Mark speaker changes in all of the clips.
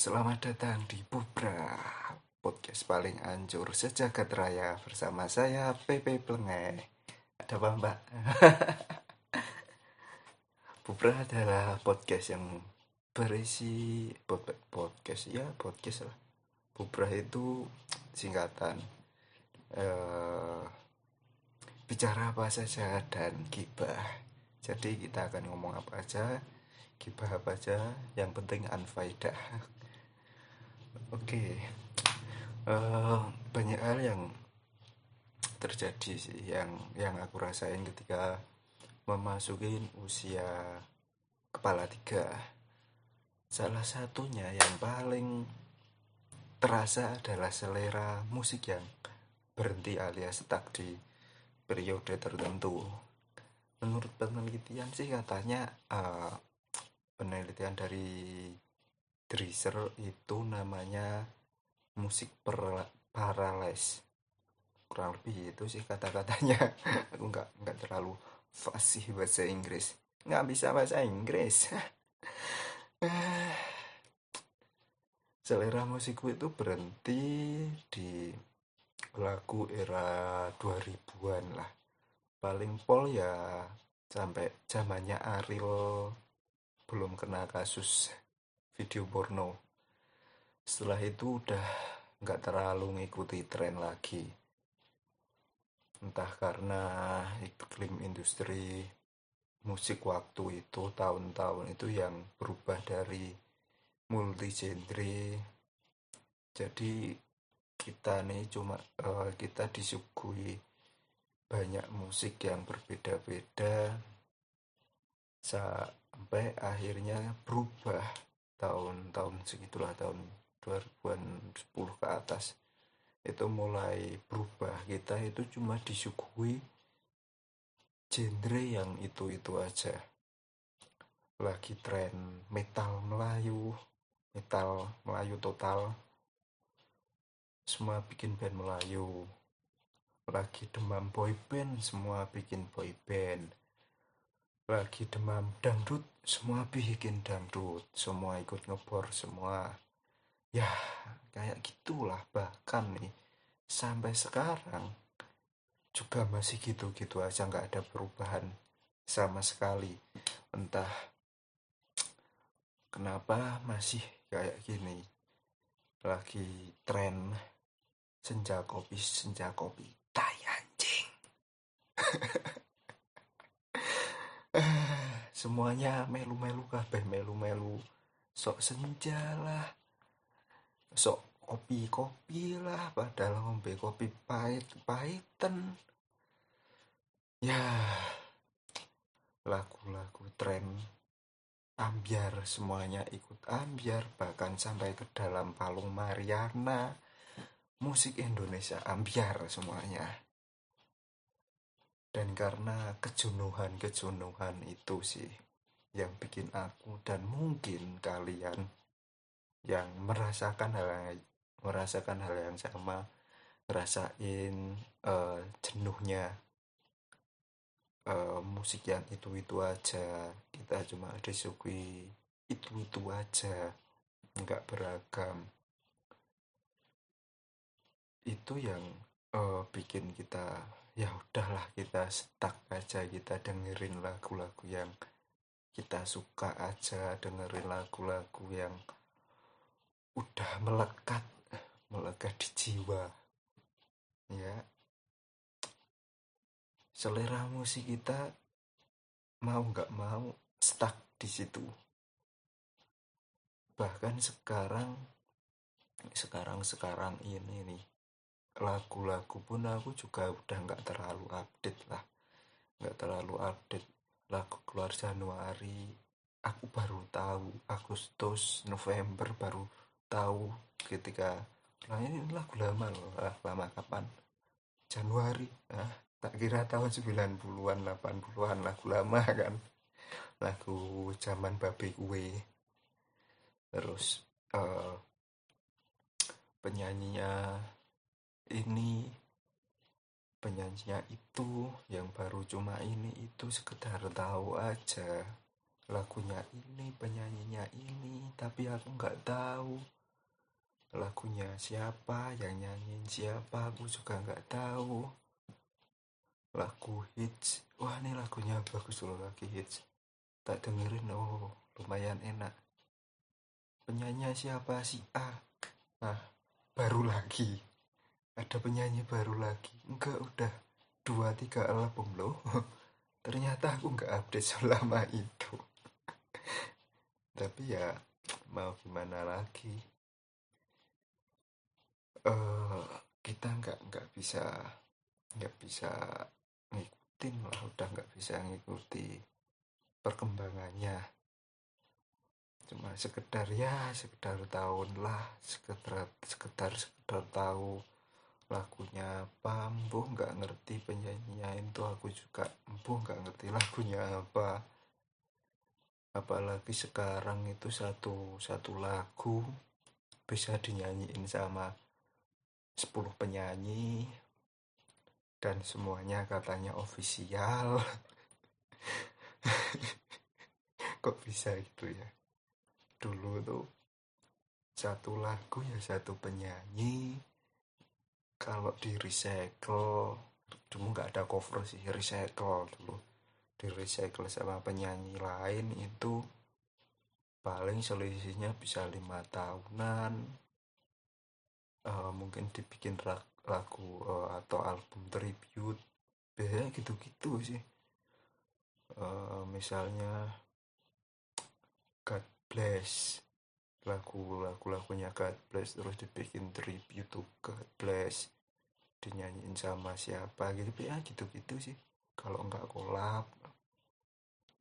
Speaker 1: Selamat datang di Bubra Podcast paling anjur sejagat raya Bersama saya Pepe Plenge Ada apa mbak? Bubra adalah podcast yang berisi Podcast, ya podcast lah. Bubra itu singkatan uh, Bicara apa saja dan gibah. Jadi kita akan ngomong apa aja gibah apa aja yang penting anfaidah oke okay. uh, eh, banyak hal yang terjadi sih yang yang aku rasain ketika memasuki usia kepala tiga salah satunya yang paling terasa adalah selera musik yang berhenti alias stuck di periode tertentu menurut penelitian sih katanya uh, penelitian dari Dreiser itu namanya musik parales kurang lebih itu sih kata-katanya. Aku nggak nggak terlalu fasih bahasa Inggris. Nggak bisa bahasa Inggris. Selera musikku itu berhenti di lagu era 2000-an lah. Paling pol ya sampai zamannya Ariel. Belum kena kasus video porno. Setelah itu udah nggak terlalu ngikuti tren lagi. Entah karena iklim industri musik waktu itu tahun-tahun itu yang berubah dari multi genre jadi kita nih cuma uh, kita disuguhi banyak musik yang berbeda-beda sampai akhirnya berubah tahun-tahun segitulah tahun 2010 ke atas itu mulai berubah. Kita itu cuma disuguhi genre yang itu-itu aja. Lagi tren metal Melayu metal Melayu total. Semua bikin band Melayu. Lagi demam boy band semua bikin boy band lagi demam dangdut semua bikin dangdut semua ikut ngebor semua. Ya kayak gitulah bahkan nih. Sampai sekarang juga masih gitu-gitu aja nggak ada perubahan sama sekali. Entah kenapa masih kayak gini. Lagi tren senja kopi senja kopi. Tai semuanya melu-melu kabeh melu-melu. Sok senja lah. Sok kopi-kopi lah padahal ngombe kopi pahit pahitan ya lagu-lagu tren ambiar semuanya ikut ambiar bahkan sampai ke dalam palung Mariana. Musik Indonesia ambiar semuanya dan karena kejenuhan-kejenuhan itu sih yang bikin aku dan mungkin kalian yang merasakan hal yang merasakan hal yang sama ngerasain uh, jenuhnya uh, musik yang itu itu aja. Kita cuma disuguhi itu itu aja. Nggak beragam. Itu yang uh, bikin kita ya udahlah kita stuck aja kita dengerin lagu-lagu yang kita suka aja dengerin lagu-lagu yang udah melekat melekat di jiwa. Ya. Selera musik kita mau nggak mau stuck di situ. Bahkan sekarang sekarang sekarang ini nih lagu-lagu pun aku juga udah nggak terlalu update lah. Nggak terlalu update lagu keluar Januari. Aku baru tahu Agustus November baru tahu ketika nah ini lagu lama loh lama kapan? Januari. Ah tak kira tahun 90-an 80-an lagu lama kan. Lagu zaman babi kue. Terus uh, penyanyinya ini penyanyinya itu yang baru cuma ini itu sekedar tahu aja. Lagunya ini penyanyinya ini tapi aku nggak tahu lagunya siapa yang nyanyiin siapa aku juga nggak tahu. Lagu hits. Wah ini lagunya bagus loh lagi hits. Tak dengerin oh lumayan enak. Penyanyi siapa? Si A. Nah baru lagi ada penyanyi baru lagi. Enggak udah dua tiga album loh. Ternyata aku nggak update selama itu. Tapi ya mau gimana lagi? Uh, kita nggak nggak bisa nggak bisa ngikutin lah. Udah nggak bisa ngikuti perkembangannya. Cuma sekedar ya sekedar tahun lah. Sekedar sekedar sekedar tahu lagunya. Apa? Embuh nggak ngerti penyanyinya. Itu aku juga embuh nggak ngerti lagunya apa. Apalagi sekarang itu satu satu lagu bisa dinyanyiin sama 10 penyanyi dan semuanya katanya ofisial. Kok bisa gitu ya? Dulu tuh satu lagu ya satu penyanyi kalau di recycle dulu nggak ada cover sih recycle dulu. Di recycle sama penyanyi lain itu paling selisihnya bisa lima tahunan. Uh, mungkin dibikin lagu uh, atau album tribute. Biasanya gitu-gitu sih. Uh, misalnya God Bless lagu-lagu lagunya God Bless terus dibikin tribute to God Bless dinyanyiin sama siapa gitu. Ya gitu-gitu sih. Kalau nggak kolab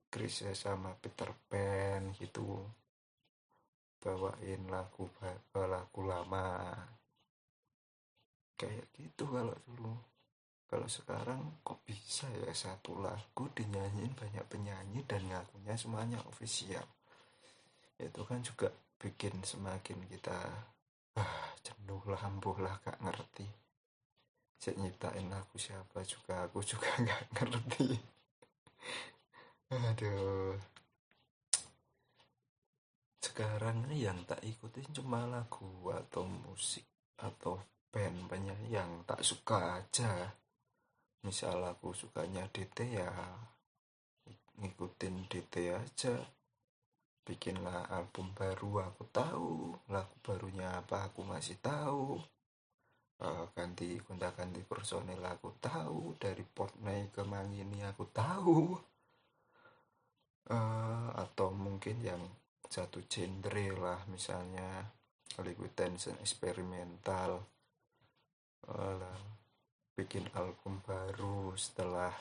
Speaker 1: Chris sama Peter Pan gitu bawain lagu lagu lama. Kayak gitu kalau dulu. Kalau sekarang kok bisa ya satu lagu dinyanyiin banyak penyanyi dan ngakunya semuanya ofisial itu kan juga bikin semakin kita ah, jenuh lah lah gak ngerti. Saya nyiptain lagu siapa juga aku juga gak ngerti. Aduh. Sekarang yang tak ikutin cuma lagu atau musik atau band penyanyi yang tak suka aja. Misal aku sukanya DT ya ngikutin DT aja bikinlah album baru aku tahu. Lagu barunya apa aku masih tahu. Uh, ganti gonta ganti personel aku tahu. Dari Portney ke Mangini aku tahu. Uh, atau mungkin yang satu genre lah misalnya liquid tension eksperimental uh, bikin album baru setelah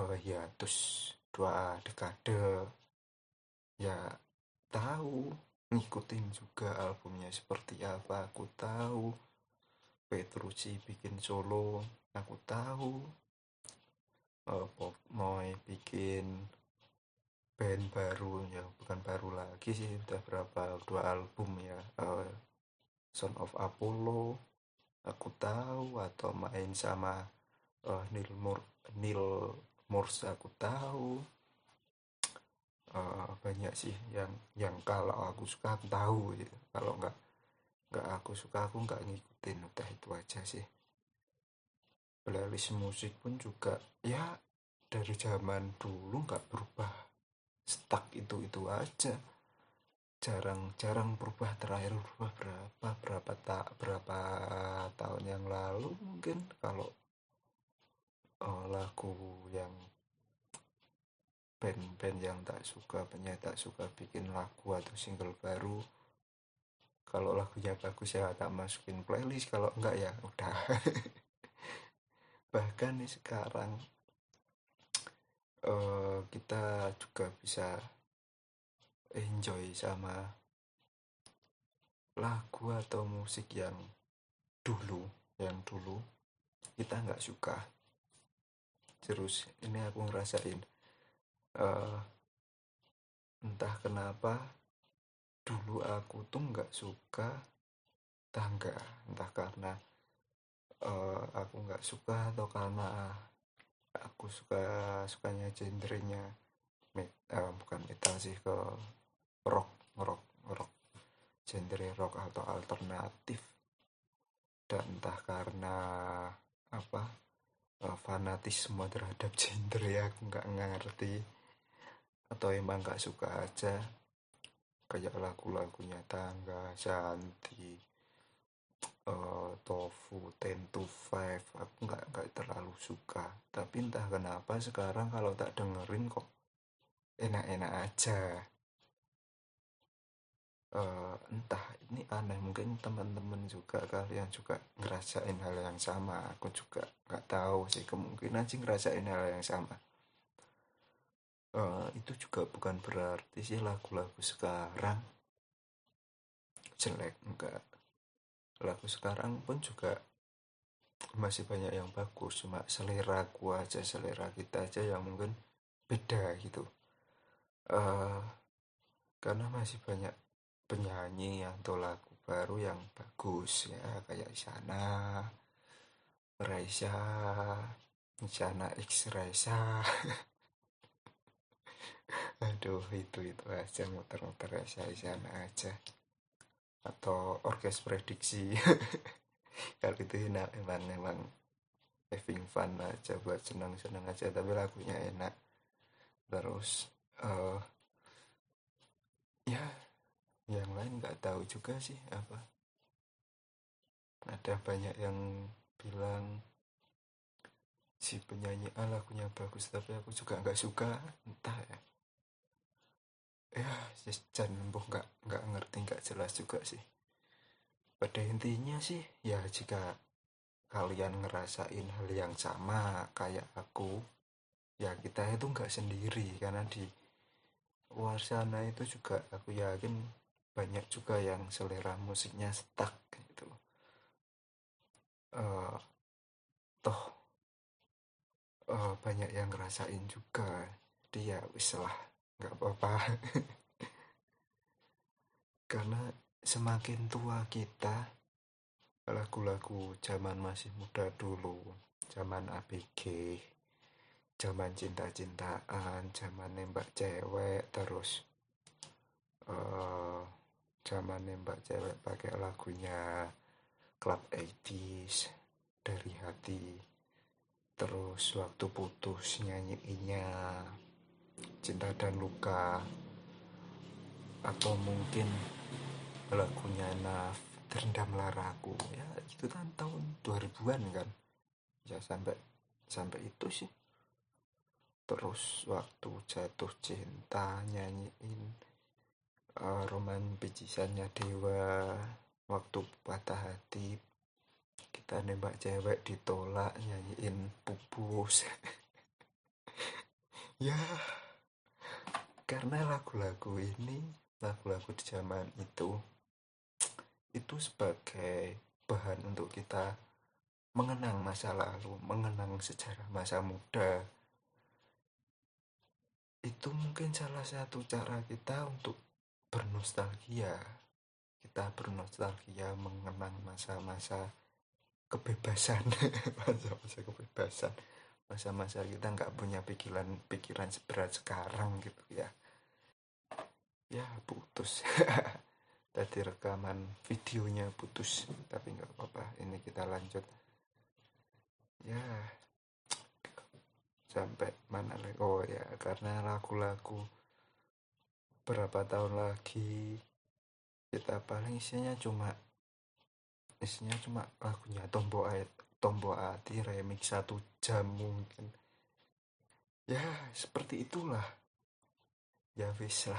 Speaker 1: uh, hiatus dua dekade ya tahu ngikutin juga albumnya seperti apa aku tahu. Petrucci bikin solo aku tahu. Uh, Pop Moy bikin band baru ya bukan baru lagi sih udah berapa dua album ya. Uh, Son of Apollo aku tahu atau main sama uh, Neil Moore Neil Morse aku tahu uh, banyak sih yang yang kalau aku suka aku tahu gitu. kalau nggak nggak aku suka aku nggak ngikutin. Udah itu aja sih. Playlist musik pun juga ya dari zaman dulu nggak berubah. Stuck itu itu aja. Jarang-jarang berubah. Terakhir berubah berapa berapa tak berapa tahun yang lalu mungkin kalau uh, lagu yang band-band yang tak suka penyanyi tak suka bikin lagu atau single baru. Kalau lagunya bagus ya tak masukin playlist kalau enggak ya udah. Bahkan nih sekarang uh, kita juga bisa enjoy sama lagu atau musik yang dulu yang dulu kita nggak suka. Terus ini aku ngerasain uh, entah kenapa dulu aku tuh nggak suka tangga. Entah karena uh, aku nggak suka atau karena aku suka sukanya genrenya met, uh, bukan metal sih ke rock rock rock genre rock atau alternatif. Dan entah karena apa uh, fanatisme terhadap genre ya aku nggak ngerti atau emang nggak suka aja. Kayak lagu-lagunya tangga Santi uh, tofu ten to five aku nggak nggak terlalu suka. Tapi entah kenapa sekarang kalau tak dengerin kok enak-enak aja. Uh, entah ini aneh. Mungkin teman-teman juga kalian juga ngerasain hal yang sama. Aku juga nggak tahu sih kemungkinan sih ngerasain hal yang sama uh, itu juga bukan berarti sih lagu-lagu sekarang. Jelek enggak. Lagu sekarang pun juga masih banyak yang bagus cuma selera gua aja selera kita aja yang mungkin beda gitu. Uh, karena masih banyak penyanyi atau lagu baru yang bagus ya kayak Isyana, Raisa, Isyana X Raisa. Aduh itu itu aja muter-muter Raisa Isyana aja. Atau orkes prediksi. Kalau itu enak emang emang having fun aja buat senang-senang aja tapi lagunya enak. Terus uh, ya yang lain nggak tahu juga sih apa. Ada banyak yang bilang si penyanyi A lagunya bagus tapi aku juga nggak suka. Entah ya ya Jan Lembuh nggak nggak ngerti nggak jelas juga sih. Pada intinya sih ya jika kalian ngerasain hal yang sama kayak aku ya kita itu nggak sendiri. Karena di luar sana itu juga aku yakin banyak juga yang selera musiknya stuck gitu. Uh, toh uh, banyak yang ngerasain juga. Dia ya wis lah nggak apa-apa. Karena semakin tua kita lagu-lagu zaman masih muda dulu zaman ABG zaman cinta-cintaan zaman nembak cewek terus uh, zaman nembak cewek pakai lagunya Club 80s dari hati terus waktu putus nyanyiinnya cinta dan luka atau mungkin lagunya Naf terendam laraku ya itu kan tahun 2000-an kan? Ya sampai sampai itu sih. Terus waktu jatuh cinta nyanyiin uh, roman picisannya dewa waktu patah hati kita nembak cewek ditolak nyanyiin pupus. Ya karena lagu-lagu ini lagu-lagu di zaman itu itu sebagai bahan untuk kita mengenang masa lalu, mengenang sejarah masa muda. Itu mungkin salah satu cara kita untuk bernostalgia kita bernostalgia mengenang masa-masa kebebasan masa-masa kebebasan masa-masa kita nggak punya pikiran pikiran seberat sekarang gitu ya. Ya putus. Tadi rekaman videonya putus tapi nggak apa-apa. Ini kita lanjut. Ya sampai mana lagi? Oh ya karena lagu-lagu berapa tahun lagi kita paling isinya cuma isinya cuma lagunya Tombo Ait Tombo Ati remix satu jam mungkin. Ya seperti itulah. Ya wis lah.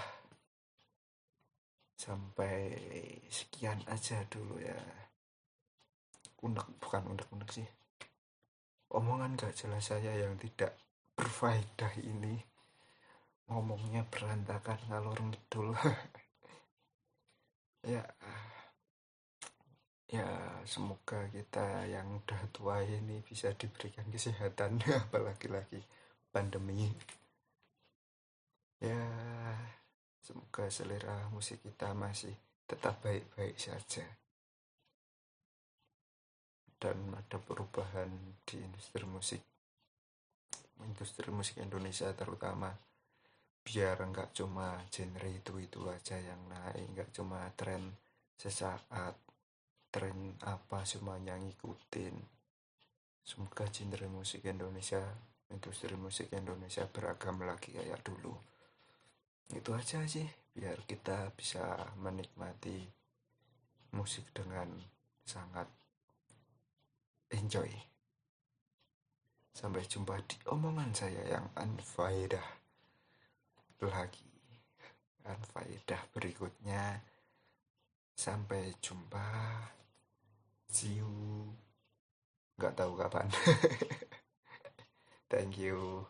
Speaker 1: Sampai sekian aja dulu ya. Unek bukan unek-unek sih. Omongan gak jelas saya yang tidak berfaedah ini. Ngomongnya berantakan ngalor ngidul ya ya semoga kita yang udah tua ini bisa diberikan kesehatan apalagi lagi pandemi. Ya semoga selera musik kita masih tetap baik-baik saja. Dan ada perubahan di industri musik. Industri musik Indonesia terutama biar nggak cuma genre itu itu aja yang naik nggak cuma tren sesaat tren apa semuanya ngikutin? Semoga genre musik Indonesia industri musik Indonesia beragam lagi kayak dulu. Itu aja sih biar kita bisa menikmati musik dengan sangat enjoy. Sampai jumpa di omongan saya yang unfaedah lagi. Unfaedah berikutnya. Sampai jumpa see you nggak tahu kapan. Thank you